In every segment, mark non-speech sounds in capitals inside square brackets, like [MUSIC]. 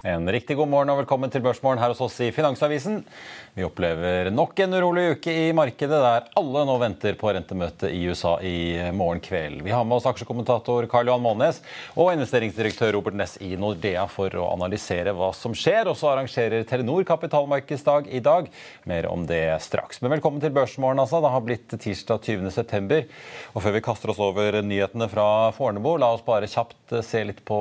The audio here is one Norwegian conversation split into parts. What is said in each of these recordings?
En riktig god morgen og velkommen til Børsmorgen her hos oss i Finansavisen. Vi opplever nok en urolig uke i markedet der alle nå venter på rentemøte i USA i morgen kveld. Vi har med oss aksjekommentator Karl Johan Månes og investeringsdirektør Robert Ness i Nordea for å analysere hva som skjer. Og så arrangerer Telenor kapitalmarkedsdag i dag. Mer om det straks. Men velkommen til Børsmorgen, altså. Det har blitt tirsdag 20.9. Og før vi kaster oss over nyhetene fra Fornebu, la oss bare kjapt se litt på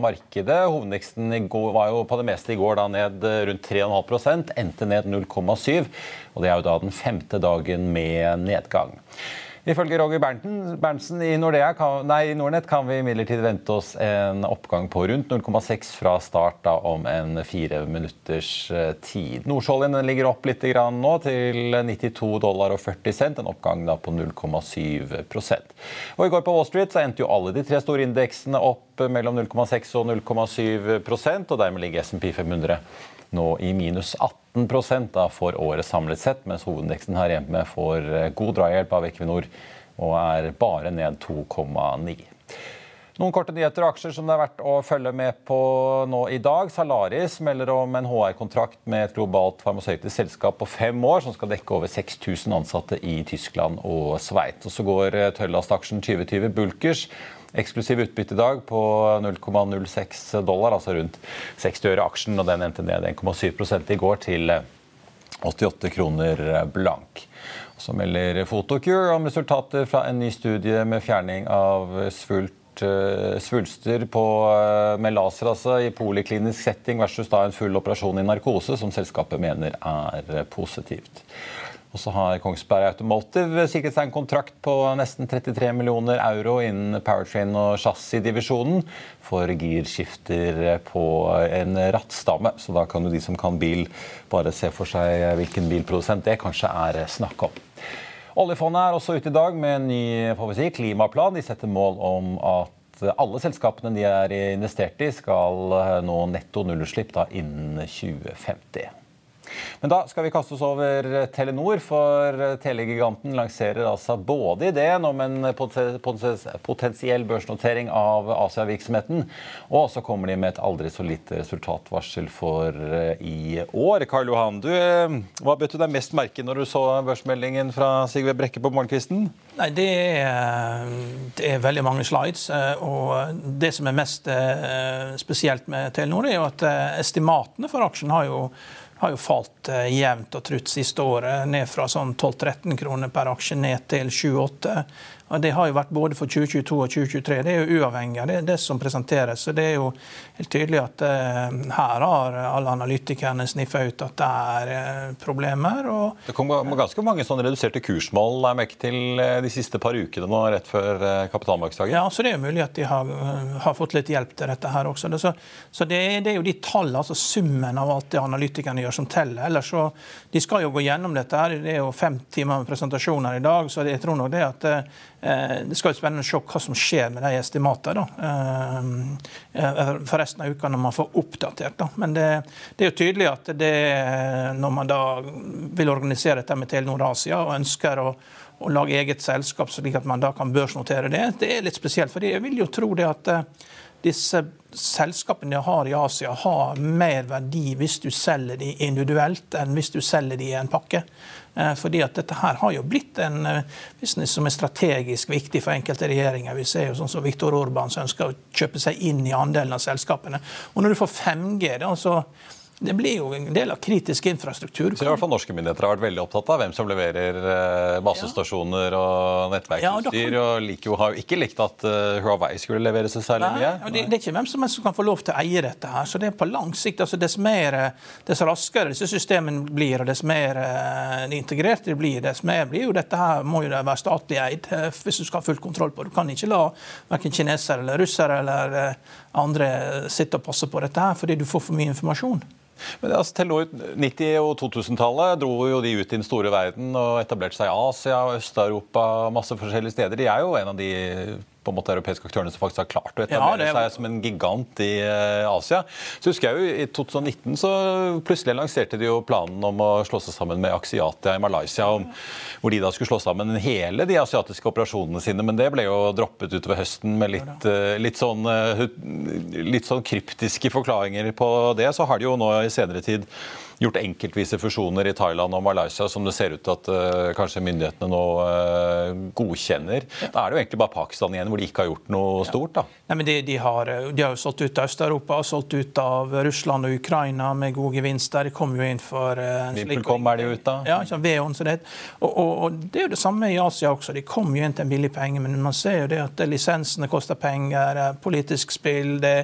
markedet. Hovedveksten var jo på det meste i går da ned rundt 3,5 endte ned 0,7. og Det er jo da den femte dagen med nedgang. Ifølge Roger Berntsen i, Nordea, kan, nei, Nordnett kan vi imidlertid vente oss en oppgang på rundt 0,6 fra start da, om en fire minutters tid. Nordsjøoljen ligger opp litt nå, til 92 dollar og 40 cent, en oppgang da på 0,7% Og I går på Wall Street så endte jo alle de tre store indeksene opp mellom 0,6 og 0,7% og dermed ligger SMP 500 nå i minus 18 da for året samlet sett, mens hovedindeksen her hjemme får god drahjelp av Equinor og er bare ned 2,9. Noen korte nyheter og aksjer som det er verdt å følge med på nå i dag. Salaris melder om en HR-kontrakt med et globalt farmasøytisk selskap på fem år som skal dekke over 6000 ansatte i Tyskland og Sveits. Og så går Tøllast-aksjen 2020 Bulkers eksklusiv utbytte i dag på 0,06 dollar, altså rundt 60 øre aksjen. og Den endte ned 1,7 i går til 88 kroner blank. Så melder Photocure om resultater fra en ny studie med fjerning av svult svulster på, med laser altså, i poliklinisk setting versus da en full operasjon i narkose, som selskapet mener er positivt. Og så har Kongsberg Automotive sikret seg en kontrakt på nesten 33 millioner euro innen powertrain- og chassisdivisjonen for girskifter på en rattstamme. Så da kan jo de som kan bil, bare se for seg hvilken bilprodusent det kanskje er snakk om. Oljefondet er også ute i dag med en ny si, klimaplan. De setter mål om at alle selskapene de er investert i, skal nå netto nullutslipp innen 2050. Men da skal vi kaste oss over Telenor, for telegiganten lanserer altså både ideen om en potensiell børsnotering av Asia-virksomheten, og så kommer de med et aldri så lite resultatvarsel for i år. Karl Johan, du, hva bød du deg mest merke når du så børsmeldingen fra Sigve Brekke på morgenkvisten? Nei, det er, det er, veldig mange slides. og Det som er mest spesielt med Telenor, er jo at estimatene for aksjen har jo har jo falt eh, jevnt og trutt siste året. Ned fra sånn 12-13 kroner per aksje ned til 7-8. Og Det har jo vært både for 2022 og 2023. Det er jo uavhengig av det, det som presenteres. Så Det er jo helt tydelig at uh, her har alle analytikerne sniffa ut at det er uh, problemer. Og, det kom ganske mange sånne reduserte kursmål jeg merke til de siste par ukene nå, rett før kapitalmarkedsdagen. Ja, så det er jo mulig at de har, har, fått litt hjelp til dette her også. så, så det, det, er jo de tallene, altså summen av alt det analytikerne gjør, som teller. Ellers så, De skal jo gå gjennom dette. her, Det er jo fem timer med presentasjoner i dag, så jeg tror nok det at Eh, det skal jo spennende å se hva som skjer med de estimatene eh, eh, for resten av uka når man får oppdatert. Da. Men det, det, er jo tydelig at det, når man da vil organisere dette med Telenor Asia og ønsker å, å lage eget selskap slik at man da kan børsnotere det, det er litt spesielt. For jeg vil jo tro det at disse selskapene de har i Asia, har mer verdi hvis du selger de individuelt, enn hvis du selger de i en pakke. Eh, fordi at dette her har jo blitt en eh, business som er strategisk viktig for enkelte regjeringer. Vi ser jo sånn som Viktor Orban som ønsker å kjøpe seg inn i andelen av selskapene. Og når du får 5G, da, så det blir jo en del av kritisk infrastruktur. Så i hvert fall Norske myndigheter har vært veldig opptatt av hvem som leverer eh, basestasjoner og nettverksutstyr. Ja, og like, har jo ikke likt at uh, Huawei skulle levere seg særlig mye. Det, det, er ikke hvem som helst som kan få lov til å eie dette. her, så det er på lang sikt. altså Dess, mer, dess raskere disse systemene blir, og dess mer uh, integrert de blir, dess mer blir jo dette her, må jo det være statlig eid hvis du skal ha full kontroll på det. Du kan ikke la verken kinesere eller russere eller andre sitte og passe på dette her, fordi du får for mye informasjon. Men altså, Til 90- og 2000-tallet dro jo de ut i den store verden og etablerte seg i Asia Øst-Europa, masse forskjellige steder. De er jo en av de på en måte europeiske aktørene som faktisk har klart å etablere ja, seg som en gigant i uh, Asia. Så husker jeg jo I 2019 så plutselig lanserte de jo planen om å slå seg sammen med Axiatia i Malaysia. Om, hvor de da skulle slå sammen hele de asiatiske operasjonene sine. Men det ble jo droppet utover høsten med litt, uh, litt, sånn, uh, litt sånn kryptiske forklaringer på det. Så har de jo nå i senere tid gjort enkeltvise fusjoner i Thailand og Malaysia som det ser ut til at uh, kanskje myndighetene nå uh, godkjenner. Da er det jo egentlig bare Pakistan igjen hvor de ikke har gjort noe stort. da. Nei, men de, de, har, de har jo solgt ut av Øst-Europa solgt ut av Russland og Ukraina med gode gevinster. De kom jo inn for uh, en slik kom er de ut av? Ja, ikke Veon, så det, og, og, og, det er jo det samme i Asia også. De kom jo inn til en billig penge, men man ser jo det at lisensene koster penger, politisk spill det,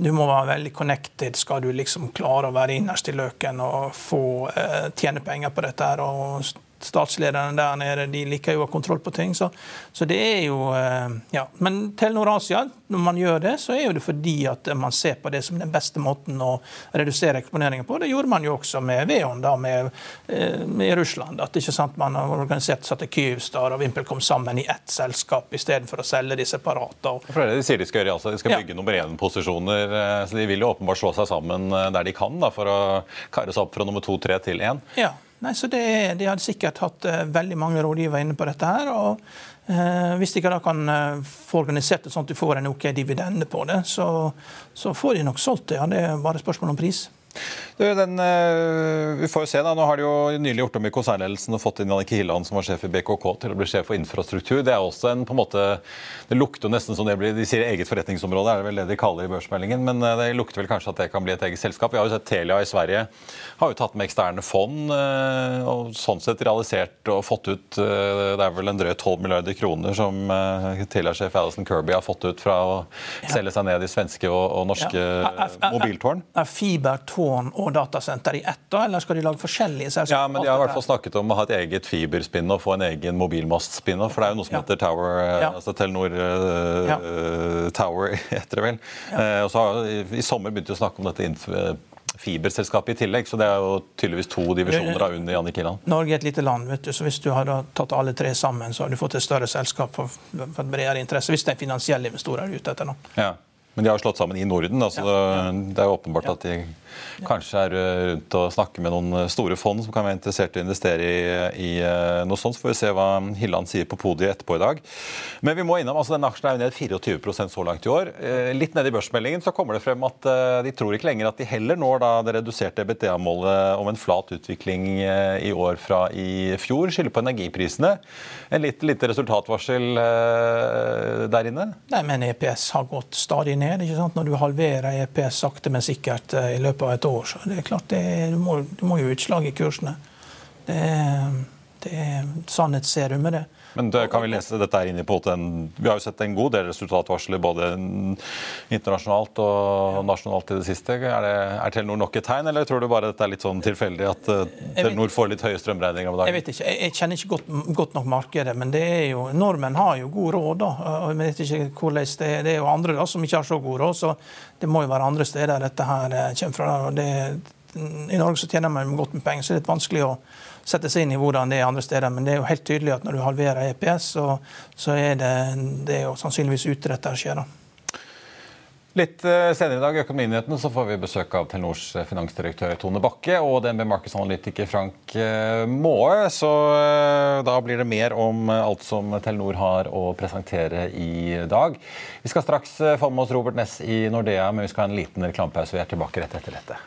Du må være veldig connected skal du liksom klare å være innerst i løken og få eh, tjene penger på dette. og statslederne der nede de liker jo å ha kontroll på ting. Så, så det er jo eh, ja. Men Telenor Asia, når man gjør det, så er jo det fordi at man ser på det som den beste måten å redusere eksponeringen på. Det gjorde man jo også med Veon, da, med, eh, med Russland. At ikke sant, man har organisert satte Kyivstar og VimpelCom sammen i ett selskap istedenfor å selge de separat. For det de sier de skal gjøre, altså, de skal bygge ja. nummer én-posisjoner. Eh, så de vil jo åpenbart slå seg sammen der de kan da, for å kare seg opp fra nummer to-tre til én. Ja. Nei, så det, De hadde sikkert hatt uh, veldig mange rådgivere inne på dette. her, og uh, Hvis de ikke da kan uh, få organisert det sånn at du får en ok dividende på det, så, så får de nok solgt det. ja, Det er bare spørsmål om pris. Den, uh, vi får jo se da, Nå har de jo nylig gjort om i konsernledelsen og fått inn Annike Hilland, som var sjef i BKK, til å bli sjef for infrastruktur. Det er også en på en måte, det lukter nesten som det blir, De sier eget forretningsområde, er det vel det de kaller i børsmeldingen. Men uh, det lukter vel kanskje at det kan bli et eget selskap. Vi har jo sett Telia i Sverige har jo tatt med eksterne fond uh, og sånn sett realisert og fått ut Det er vel en drøy 12 milliarder kroner som Telia-sjef Alison Kirby har fått ut fra å selge seg ned i svenske og, og norske ja. mobiltårn. Er fibertårn tårn og datasenter i ett, da, eller skal de lage forskjellige selskaper? Ja, men De har i hvert fall snakket om å ha et eget fiberspinn og få en egen mobilmast-spin-off. For det er jo noe som ja. heter Tower, eh, ja. altså Telenor uh, ja. Tower, [LAUGHS] heter det vel. Uh, og så har, i, I sommer begynte vi å snakke om dette fiberselskapet i tillegg. Så det er jo tydeligvis to divisjoner av under Jannik Hilland. Norge er et lite land, vet du, så hvis du hadde tatt alle tre sammen, så hadde du fått et større selskap for, for bredere interesse. Hvis det er finansielle investorer ute etter nå. Ja. Men de har slått sammen i Norden. altså ja. Det er jo åpenbart at de kanskje er eh, rundt og snakker med noen eh, store fond som kan være interessert i å investere i, i eh, noe sånt. Så får vi se hva Hilland sier på podiet etterpå i dag. Men vi må innom, altså denne aksjen er jo ned 24% så langt i år. Litt ned i børsmeldingen så kommer det frem at de tror ikke lenger at de heller når da det reduserte EBTA-målet om en flat utvikling i år fra i fjor. Skylder på energiprisene. En litt lite resultatvarsel der inne? Nei, men EPS har gått stadig ned. Når du halverer EPS sakte, men sikkert i løpet av et år. Så det er klart, det, du, må, du må jo utslag i kursene. Det, det er sannhetsserum med det. Men det, kan vi lese dette inn i på en, Vi har jo sett en god del resultatvarsler både internasjonalt og nasjonalt i det siste. Er, det, er Telenor nok et tegn, eller tror du bare dette er litt sånn tilfeldig at uh, Telenor får litt høye strømregninger om dagen? Jeg vet ikke, jeg, jeg kjenner ikke godt, godt, nok markedet, men det er jo, nordmenn har jo god råd. da, jeg vet ikke hvordan det er. Det er jo andre da, som ikke har så god råd, så det må jo være andre steder dette her eh, kommer fra. Det, I Norge så tjener man godt med penger, så det er litt vanskelig å sette seg inn i hvordan det er andre steder. Men det er jo helt tydelig at når du halverer EPS, så, så er det, det er jo sannsynligvis ute dette skjer. da. Litt eh, senere i dag i Økonominyhetene så får vi besøk av Telenors eh, finansdirektør Tone Bakke og DNB Markedsanalytiker Frank eh, Maae. Så da blir det mer om alt som Telenor har å presentere i dag. Vi skal straks få med oss Robert Ness i Nordea, men vi skal ha en liten reklamepause. Vi er tilbake rett etter dette.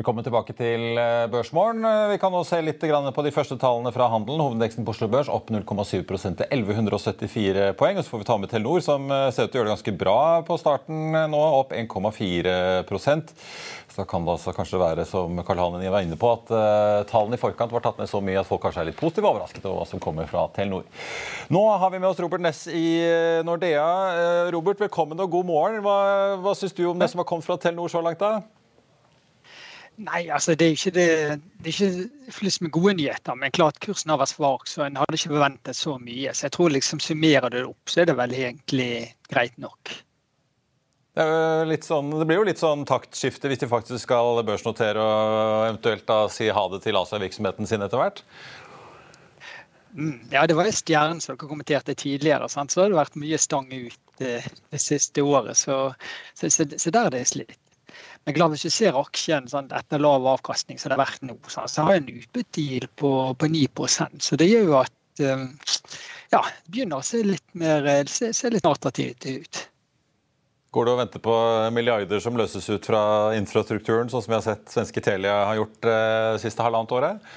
Velkommen tilbake til eh, Børsmorgen. Eh, vi kan nå se litt på de første tallene fra handelen. Hovedindeksen på Oslo Børs opp 0,7% til 1174 poeng. Og så får vi ta med Telenor, som eh, ser ut til å gjøre det ganske bra på starten nå, opp 1,4% Så kan det altså kanskje være, som Karl Hanen var inne på, at tallene i forkant var tatt ned så mye at folk kanskje er litt positive overrasket over hva som kommer fra Telenor. Nå har vi med oss Robert Ness i Nordea. Robert, velkommen og god morgen. Hva, hva syns du om det som har kommet fra Telenor så langt? da? Nei, altså det er ikke, det, det er ikke flust med gode nyheter. Men klart kursen har vært svak, så en hadde ikke forventet så mye. Så jeg tror liksom summerer det opp, så er det vel egentlig greit nok. Det, sånn, det, blir jo litt sånn taktskifte hvis de faktisk skal børsnotere og eventuelt da si ha det til Asia-virksomheten sin etter hvert? Mm, ja, det var jo stjernen som dere kommenterte tidligere. Sant? Så har vært mye stang ut det, det siste året. Så, så, så, så der er det slitt. Men klart, hvis du ser aksjen sånn, etter lav avkastning som det har vært nå, så, så har en utbyttegild på, på 9% Så det gjør jo at um, ja, det begynner å se litt mer se, se litt attraktivt ut. Går det å vente på milliarder som løses ut fra infrastrukturen, sånn som vi har sett svenske Telia har gjort eh, siste halvannet året?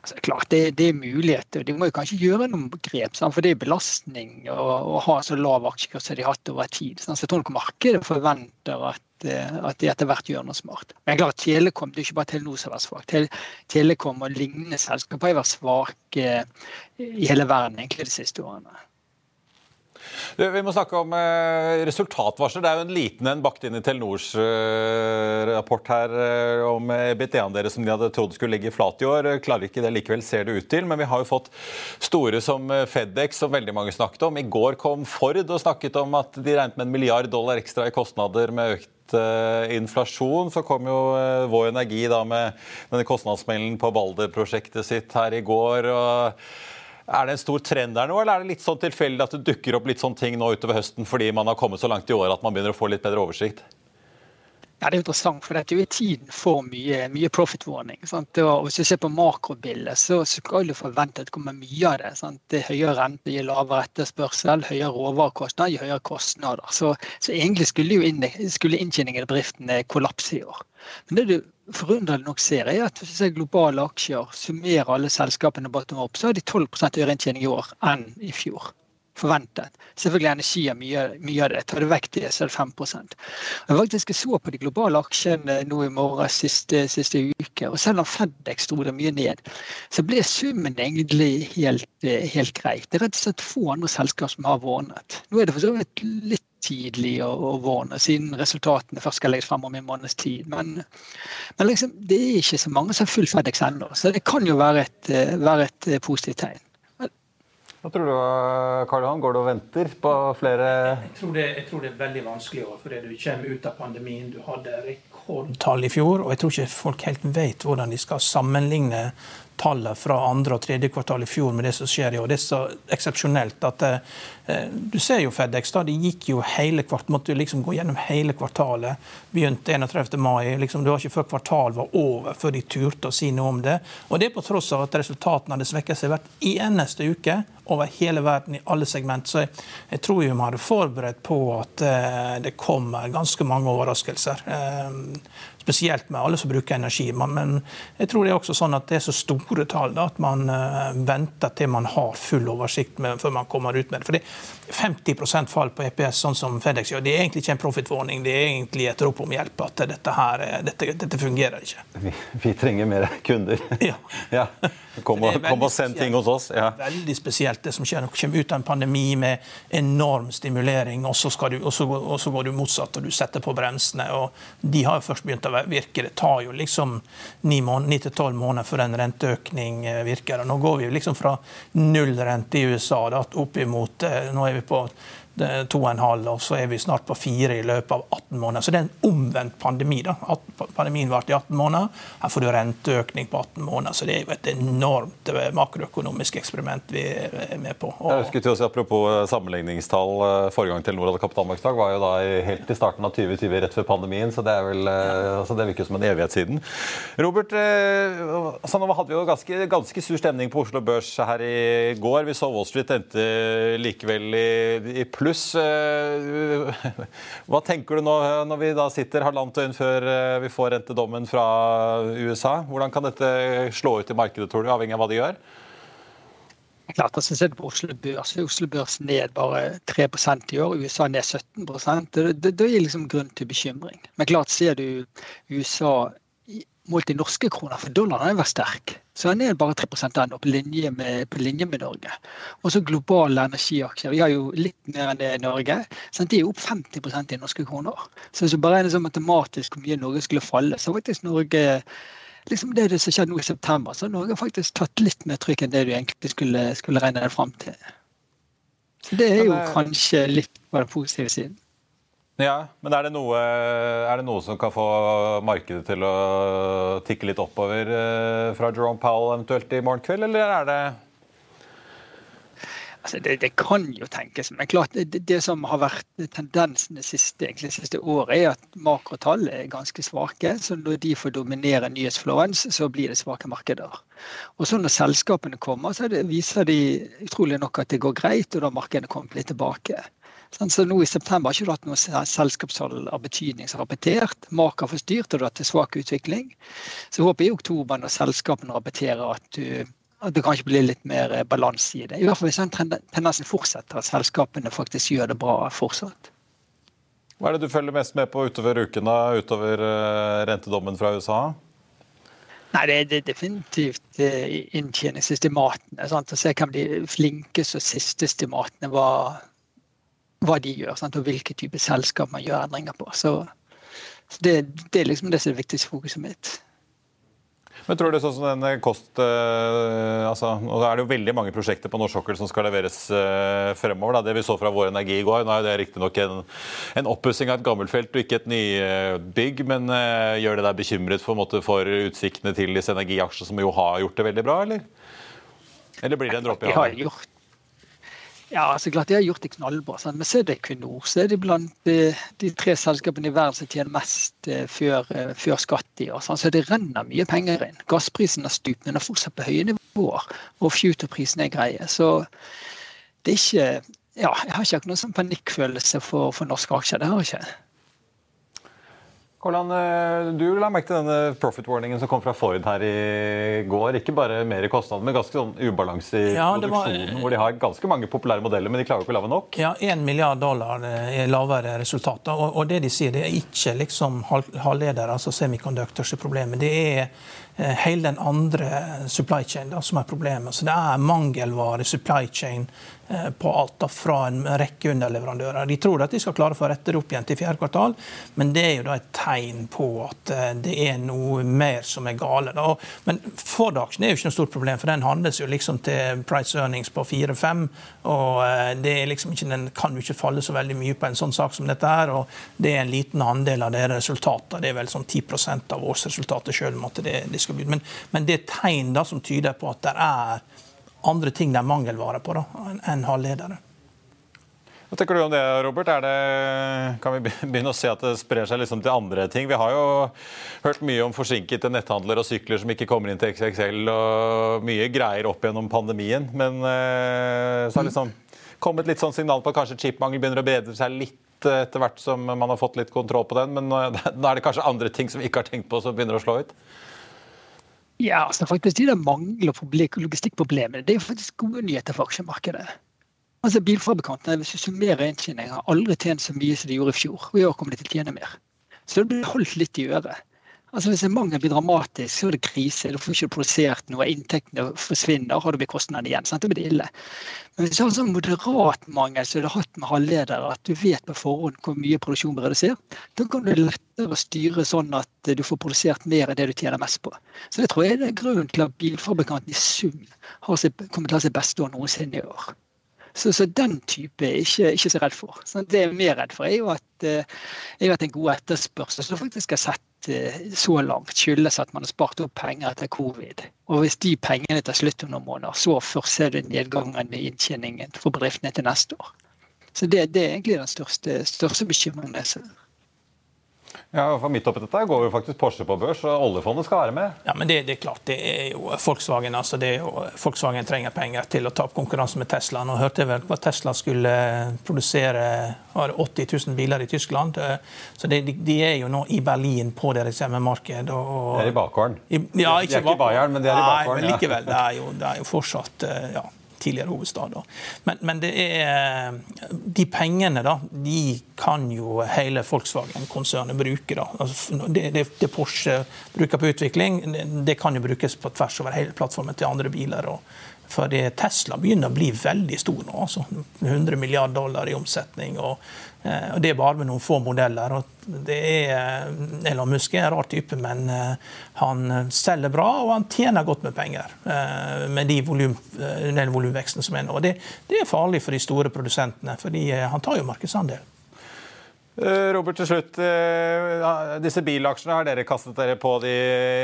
Altså, klart, det, det, er muligheter. De må jo kanskje gjøre noen grep, sant? for det er belastning å, å ha så lav aksjekurs som de har hatt over tid. Sant? Så jeg tror nok markedet forventer at, eh, at de etter hvert gjør noe smart. Men klart, Telekom det er ikke bare Telenor som har vært svak. Telekom og lignende selskaper har vært svake i hele verden egentlig de siste årene. Vi må snakke om eh, resultatvarsler. Det er jo en liten en bakt inn i Telenors eh, rapport her eh, om EBT-en deres som de hadde trodd skulle ligge flat i år. Klarer ikke det likevel, ser det ut til. Men vi har jo fått store som Fedex, som veldig mange snakket om. I går kom Ford og snakket om at de regnet med en milliard dollar ekstra i kostnader med økt inflasjon. Så kom jo Vår Energi da med denne kostnadsmelden på Balder-prosjektet sitt her i går. og er det en stor trend der nå, eller er det litt sånn tilfeldig at det dukker opp litt sånne ting nå utover høsten fordi man har kommet så langt i år at man begynner å få litt bedre oversikt? Ja, Det er interessant, for dette er jo tiden for mye, mye profit warning. Sant? Og hvis du ser på makrobildet, så skal du forvente at det kommer mye av det. Sant? Det er Høyere rente gir lavere etterspørsel, høyere råvarekostnader gir høyere kostnader. Så, så egentlig skulle, jo inn, skulle inntjeningen i bedriften kollapse i år. Men det du forunderlig nok ser, er at hvis du ser globale aksjer, summerer alle selskapene bottom up, så har de 12 høyere inntjening i år enn i fjor forventet. Selvfølgelig energi er mye, mye, av det. Tar du vekk det, så er det 5% Jeg faktisk så på de globale aksjene nå i morges siste, siste, uke, og selv om Fedex dro det mye ned, så ble summen egentlig helt, helt greit. Det er rett og slett få andre selskap som har vånet. Nå er det for så vidt litt tidlig og, og våne, siden resultatene først skal legges frem om en måneds tid. Men, men liksom, det er ikke så mange som har full Fedex ennå, så det kan jo være et, være et positivt tegn. Hva tror du, Karl Johan? Går du og venter på flere jeg tror, det, jeg tror det er veldig vanskelig år, fordi du kommer ut av pandemien. Du hadde rekordtall i fjor, og jeg tror ikke folk helt vet hvordan de skal sammenligne tallet fra andre og tredje kvartal i fjor med det som skjer i år. Det er så eksepsjonelt at eh, Du ser jo Fedex. da, De gikk jo hele kvart, måtte liksom gå gjennom hele kvartalet. Begynte 31. mai. liksom Det var ikke før kvartalet var over, før de turte å si noe om det. Og det er på tross av at resultatene hadde svekket seg hvert eneste uke over hele verden i alle segment. Så jeg, jeg tror jo vi hadde forberedt på at eh, det kommer ganske mange overraskelser. Eh, spesielt med alle som bruker energi. Men jeg tror det er også sånn at det er så store tall da, at man venter til man har full oversikt med, før man kommer ut med det. Fordi 50% fall på EPS, sånn som FedEx gjør, det er egentlig ikke en profittwarning, det er egentlig et rop om hjelp. At dette, her, dette, dette fungerer ikke. Vi, vi, trenger mer kunder. Ja. [LAUGHS] ja. Kom og, kom og send ting hos oss. Ja. Veldig spesielt det som skjer. Du kommer ut av en pandemi med enorm stimulering, og så, du, og, så, og så, går du motsatt og du setter på bremsene. og De har jo først begynt å virke. Det tar jo liksom ni til tolv måneder før en renteøkning eh, virker. og Nå går vi liksom fra null rente i USA da, opp imot eh, Nå er vi på to og en halv, og så er vi snart på fire i løpet av 18 måneder. Så det er en omvendt pandemi. da. Pandemien varte i 18 måneder. Her får du renteøkning på 18 måneder. Så det er jo et enormt eh, makroøkonomisk eksperiment vi er med på. Og... Jeg husker til å si, Apropos eh, sammenligningstall. Eh, forrige gang Telenor hadde kapitalmarkedsdag var jo da helt i starten av 2020, rett før pandemien. Så det er vel, altså det virker som en evighet siden. Robert, så nå hadde vi jo ganske, ganske sur stemning på Oslo Børs her i går. Vi så Wall Street endte likevel i, i pluss. Eh, [LAUGHS] hva tenker du nå når vi da sitter halvannet døgn før eh, vi får rentedommen fra USA? Hvordan kan dette slå ut i markedet, tror du, avhengig av hva de gjør? Klart, jeg synes du på Oslo Børs, Oslo Børs ned bare 3% i år, USA ned 17 Det, det, det gir liksom grunn til bekymring. Men klart, ser du USA målt i norske kroner, for dollaren har vært sterk. Så den er bare 3% ennå, på, linje med, på linje med Norge. Og så globale energiaksjer. Vi har jo litt mer enn det i Norge. Så de er opp 50% i norske kroner. Så hvis du beregner så matematisk hvor mye Norge skulle falle, så faktisk Norge liksom det, det som skjedde nå i september, så Norge har faktisk tatt litt mer trykk enn det du egentlig skulle, skulle regne deg fram til. Så det er jo kanskje litt på den positive siden. Ja, Men er det, noe, er det, noe, som kan få markedet til å tikke litt oppover eh, fra Jerome Powell eventuelt i morgen kveld, eller er det Altså det, det, kan jo tenkes, men klart det, det, som har vært tendensen det siste, egentlig, siste året, er at makrotall er ganske svake. så Når de får dominere nyhetsflowen, så blir det svake markeder. Og så Når selskapene kommer, så viser de utrolig nok at det går greit, og da har markedene kommet litt tilbake. Sånn, så nå I september har ikke du hatt noe selskapshold av betydning som rapportert. Mak for styrt, og du har hatt svak utvikling. Så jeg håper i oktober når selskapene rapporterer at, du, at det kanskje blir litt mer eh, balanse i det. I hvert fall hvis den tendensen fortsetter, at selskapene faktisk gjør det bra fortsatt. Hva er det du følger mest med på utover uken, da, utover uh, rentedommen fra USA? Nei, Det er definitivt inntjeningsestimatene. Sant? Å se hvem de flinkeste og siste estimatene var hva de gjør, sant? og hvilke type selskap man gjør endringer på. Så, så det, det, er liksom det som er det viktigste fokuset mitt. Men tror du sånn som den kost... altså, og nå er det jo veldig mange prosjekter på norsk sokkel som skal leveres uh, fremover. Da. Det vi så fra Vår Energi i går, nå er det riktignok en, en oppussing av et gammelt felt og ikke et nybygg. Men uh, gjør det deg bekymret for, måte, for utsiktene til disse energiaksjene, som jo har gjort det veldig bra, eller? Eller blir det en dråpe i havet? Ja, altså klart De har gjort det knallbra. Sant? Men ser det Equinor, så er de blant de, de, tre selskapene i verden som tjener mest eh, før, eh, før, skatt i år. Sant? Så det renner mye penger inn. Gassprisen har stupt, men er fortsatt på høye nivåer. Og future-prisene er greie. Så det er ikke ja, Jeg har ikke noen sånn panikkfølelse for, for norske aksjer. Det har jeg ikke. Kolland, eh, du la merke til denne profit-warningen som kom fra Ford her i går. Ikke bare mer kostnader, men ganske sånn ubalanse i ja, produksjonen. Var, hvor de har ganske mange populære modeller, men de klarer ikke å lage nok. Ja, 1 milliard dollar er lavere resultater. Og, og, det de sier, det er ikke liksom halvledere, altså semiconductors, problemet. Det er eh, hele den andre supply chain da, som er problemet. Så det er mangelvare supply chain Eh, på alt da, fra en rekke underleverandører. De tror at de skal klare å få rette det opp igjen til fjerde kvartal, men det er jo da et tegn på at eh, det er noe mer som er gale. Da. Men Ford-aksjen er jo ikke noe stort problem, for den handles jo liksom til price earnings på 4-5. Og eh, det liksom ikke, den kan jo ikke falle så veldig mye på en sånn sak som dette her. Og det er en liten andel av deres resultatet. Det er vel sånn 10% av årsresultatet sjøl om det, det. Men, men det er tegn da som tyder på at det er andre ting det er mangelvare på da, enn halvledere. Hva tenker du om det, Robert? Det, kan vi begynne å se at det sprer seg liksom til andre ting? Vi har jo hørt mye om forsinkede netthandler og sykler som ikke kommer inn til XXL, og mye greier opp gjennom pandemien. Men eh, så har det liksom kommet litt sånn signal på at kanskje chipmangel begynner å bedre seg litt etter hvert som man har fått litt kontroll på den. Men [LAUGHS] nå er det kanskje andre ting som vi ikke har tenkt på som begynner å slå ut? Ja, altså faktisk De der mangel- og logistikkproblemene det er faktisk gode nyheter for aksjemarkedet. Altså Bilfabrikantene hvis du summerer inntjening, har aldri tjent så mye som de gjorde i fjor. og I år kommer de til å tjene mer. Så det blir holdt litt i øret. Altså Hvis en mangel blir dramatisk, så er det krise. Da får ikke du produsert noe, inntektene forsvinner, har du blitt kostnader igjen. Sant? Det blir det ille. Men hvis du har en sånn moderat mangel som du har hatt med halvledere, at du vet på forhånd hvor mye produksjon blir redusert, da kan du lettere styre sånn at du får produsert mer enn det du tjener mest på. Så det tror jeg er grunnen til at bilfabrikanten i sum kommer til å ha sitt beste år noensinne i år. Så, så, den type er ikke, ikke så redd for. Så det jeg er mer redd for, er jo at, er jo at en god etterspørsel som faktisk har sett så langt skyldes at man har spart opp penger etter covid. Og hvis de pengene tar slutt om noen måneder, så først ser du nedgangen i inntjeningen for bedriftene til neste år. Så det, det er egentlig den største, største bekymringen jeg ser. Ja, for Midt oppi dette går jo faktisk Porsche på børs, og oljefondet skal være med. Ja, men det, det, er klart. Det er jo Volkswagen altså det er jo, Volkswagen trenger penger til å ta opp konkurransen med Tesla. Nå hørte jeg vel at Tesla skulle produsere 80 000 biler i Tyskland. Så det, de er jo nå i Berlin på deres hjemmemarked. Og, det er i bakgården. Ja, ikke, de er ikke i Bayern, men de er i bakgården. Nei, men likevel. Det er jo, det er jo fortsatt ja, tidligere hovedstad. Men, men, er de pengene da, de kan jo hele Volkswagen-konsernet bruke. Altså, det, det, det, Porsche bruker på utvikling, det kan jo brukes på tvers over hele plattformen til andre biler. og fordi Tesla begynner å bli veldig stor nå. altså 100 milliarder dollar i omsetning. Og, eh, og Det er bare med noen få modeller. og det er, Elon Musk er en rar type, men eh, han selger bra og han tjener godt med penger. Eh, med de volym, den volumveksten som er nå. Det, det er farlig for de store produsentene, fordi han tar jo markedsandel. Eh, Robert, til slutt. Eh, disse bilaksjene, har dere kastet dere på de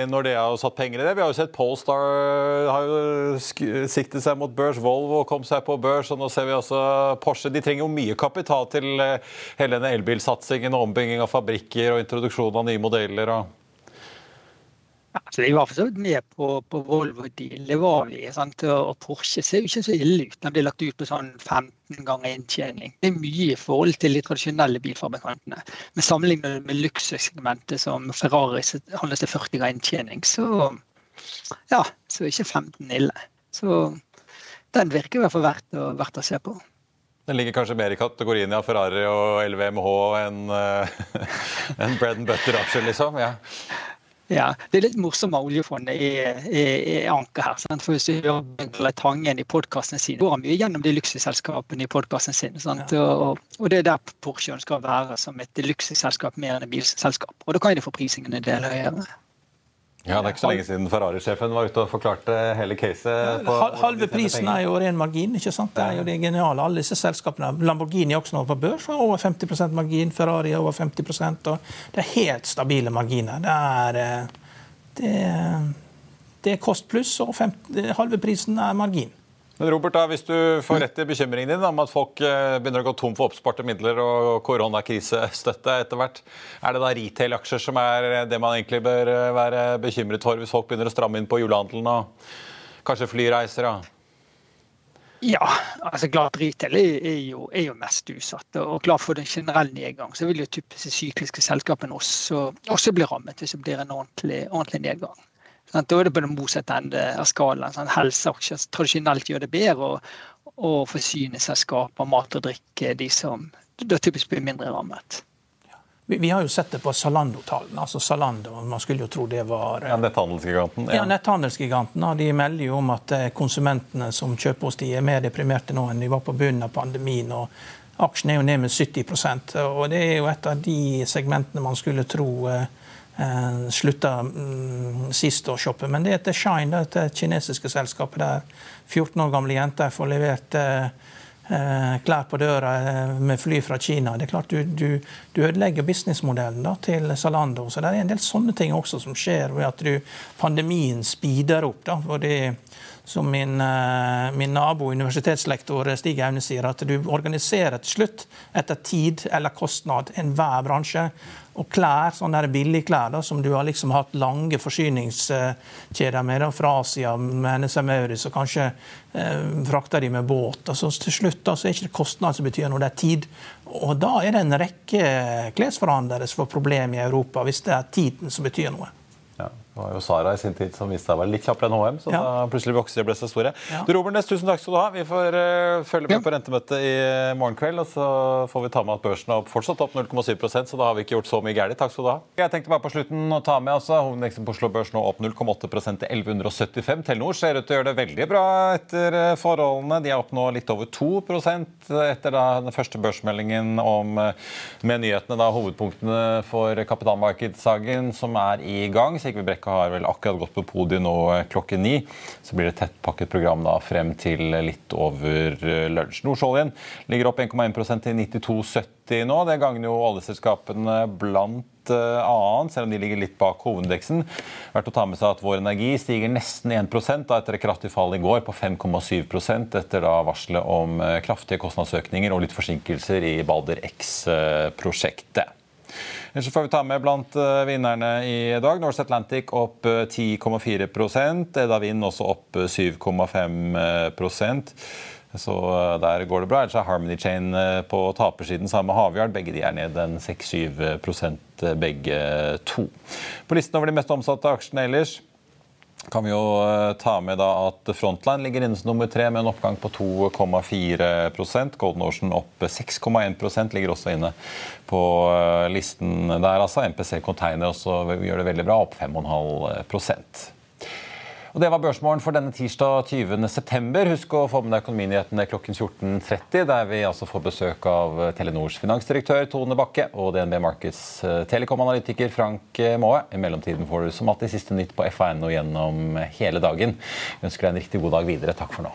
når dere har satt penger i det? Vi har jo sett Polestar eh, har jo siktet seg mot børs. Volvo kom seg på børs, og nå ser vi også Porsche. De trenger jo mye kapital til hele denne elbilsatsingen og ombygging av fabrikker og introduksjon av nye modeller. og Altså, jeg var for så vidt med på, på Volvo-deal. Det var vi. Sant? Og Porsche ser jo ikke så ille ut. Den blir lagt ut på sånn 15 ganger inntjening. Det er mye i forhold til de tradisjonelle bilfabrikantene. Men sammenlignet med luksussegmentet som Ferrari handles til 40 ganger inntjening, så ja, så er ikke 15 ille. Så den virker i hvert fall verdt å, verdt å se på. Den ligger kanskje mer i kategorien av Ferrari og LVMH enn [LAUGHS] en bread and butter-aksjer, liksom? Ja. Ja, Det er litt morsomt med oljefondet er, i, i anker her. Sant? For Hvis du hører Tangen i podkasten sin, går han mye gjennom de luksusselskapene i podkasten sin. Sant? Og, og, det er der Porsche skal være som et luksusselskap mer enn et bilselskap. Og da kan de få prisingen en del høyere. Ja, Det er ikke så lenge siden Ferrari-sjefen var ute og forklarte hele caset. Halve prisen er jo ren margin. ikke sant? Det er jo det geniale. Alle disse selskapene. Lamborghini også nå på børs har over 50% margin. Ferrari er over 50 og Det er helt stabile marginer. Det er, eh, det, det er kost pluss, og 50, halve prisen er margin. Men Robert, da, Hvis du får rett i bekymringen din om at folk eh, begynner å gå tom for oppsparte midler og koronakrisestøtte etter hvert, er det da retail-aksjer som er det man egentlig bør eh, være bekymret for hvis folk begynner å stramme inn på julehandelen og kanskje flyreiser? da? Ja, altså klart retail er jo, er jo, mest utsatt. Og klart for den generelle nedgang så vil jo typisk sykliske selskapene også, også bli rammet hvis det blir en ordentlig, ordentlig nedgang. Da er det på den motsatte enden av skalaen. Sånn, Helseaksjer tradisjonelt gjør det bedre, og, og forsyningsselskaper, mat og drikke, de som da typisk blir mindre rammet. Vi, vi, har jo sett det på Zalando-tallene. altså Zalando, Man skulle jo tro det var Ja, Netthandelsgiganten. Ja, ja netthandelsgiganten. De melder jo om at eh, konsumentene som kjøper hos de er mer deprimerte nå enn de var på bunnen av pandemien. og Aksjen er jo ned med 70% og Det er jo et av de segmentene man skulle tro eh, eh, slutta mm, sist å shoppe. Men det heter Shine, det kinesiske selskapet der 14 år gamle jenter får levert eh, eh, klær på døra eh, med fly fra Kina. Det er klart Du, du, du ødelegger businessmodellen da, til Zalando. Så det er en del sånne ting også som skjer ved at du, pandemien speeder opp. Da, fordi som min, eh, min, nabo, universitetslektor Stig Aune sier, at du organiserer til slutt etter tid eller kostnad enhver bransje. Og klær, sånne billigklær da, som du har liksom hatt lange forsyningskjeder med da, fra Asia med NSM Auris, og kanskje eh, frakter de med båt. Altså, til slutt da, så er det ikke kostnad som betyr noe, det er tid. Og da er det en rekke klesforhandlere som får problemer i Europa, hvis det er tiden som betyr noe. Det var jo Sara i sin tid som viste seg å være litt kjappere enn HM. så ja. da plutselig vokste de ble så store. Ja. Du Robert Næss, tusen takk skal du ha. Vi får uh, følge med ja. på rentemøtet i morgen kveld. Og så får vi ta med at børsen er fortsatt opp 0,7% så da har vi ikke gjort så mye galt. Takk skal du ha. Jeg tenkte bare på slutten å ta med altså, hovedindeksen på Oslo Børs nå opp 0,8% til 1175. Telenor ser ut til å gjøre det veldig bra etter eh, forholdene. De er opp nå litt over 2% etter da, den første børsmeldingen om, eh, med nyhetene, da, hovedpunktene for kapitalmarkedssaken som er i gang. Sigve Brekke har vel akkurat gått på podiet nå eh, klokken ni. Så blir det tettpakket program da frem til litt over eh, lunsj. Nordsjøoljen ligger opp 1,1% til 92,70 nå. Det gagner jo oljeselskapene blant eh, annet, selv om de ligger litt bak hovedindeksen. Verdt å ta med seg at Vår Energi stiger nesten 1 da, etter et kraftig fall i går på 5,7 etter da varselet om kraftige kostnadsøkninger og litt forsinkelser i Balder X-prosjektet. Ellers får vi ta med blant eh, vinnerne i dag. Norse Atlantic opp 10,4 eh, Edda Wind også opp 7,5 eh, så der går det bra. Ellers er Harmony Chain på tapersiden sammen med Havyard. Begge de er ned en 6-7 begge to. På listen over de mest omsatte aksjene ellers kan vi jo eh, ta med at Frontline ligger inne som nummer tre med en oppgang på 2,4 Golden Ocean opp 6,1% ligger også inne på eh, listen der. altså. MPC Container også gjør det veldig bra, opp 5,5 og Det var børsmålen for denne tirsdag 20.9. Husk å få med deg Økonominyhetene klokken 14.30, der vi altså får besøk av Telenors finansdirektør Tone Bakke og DNB Markets eh, telekomanalytiker Frank Maae. I mellomtiden får du som alltid siste nytt på FA.no gjennom hele dagen. Vi ønsker deg en riktig god dag videre. Takk for nå.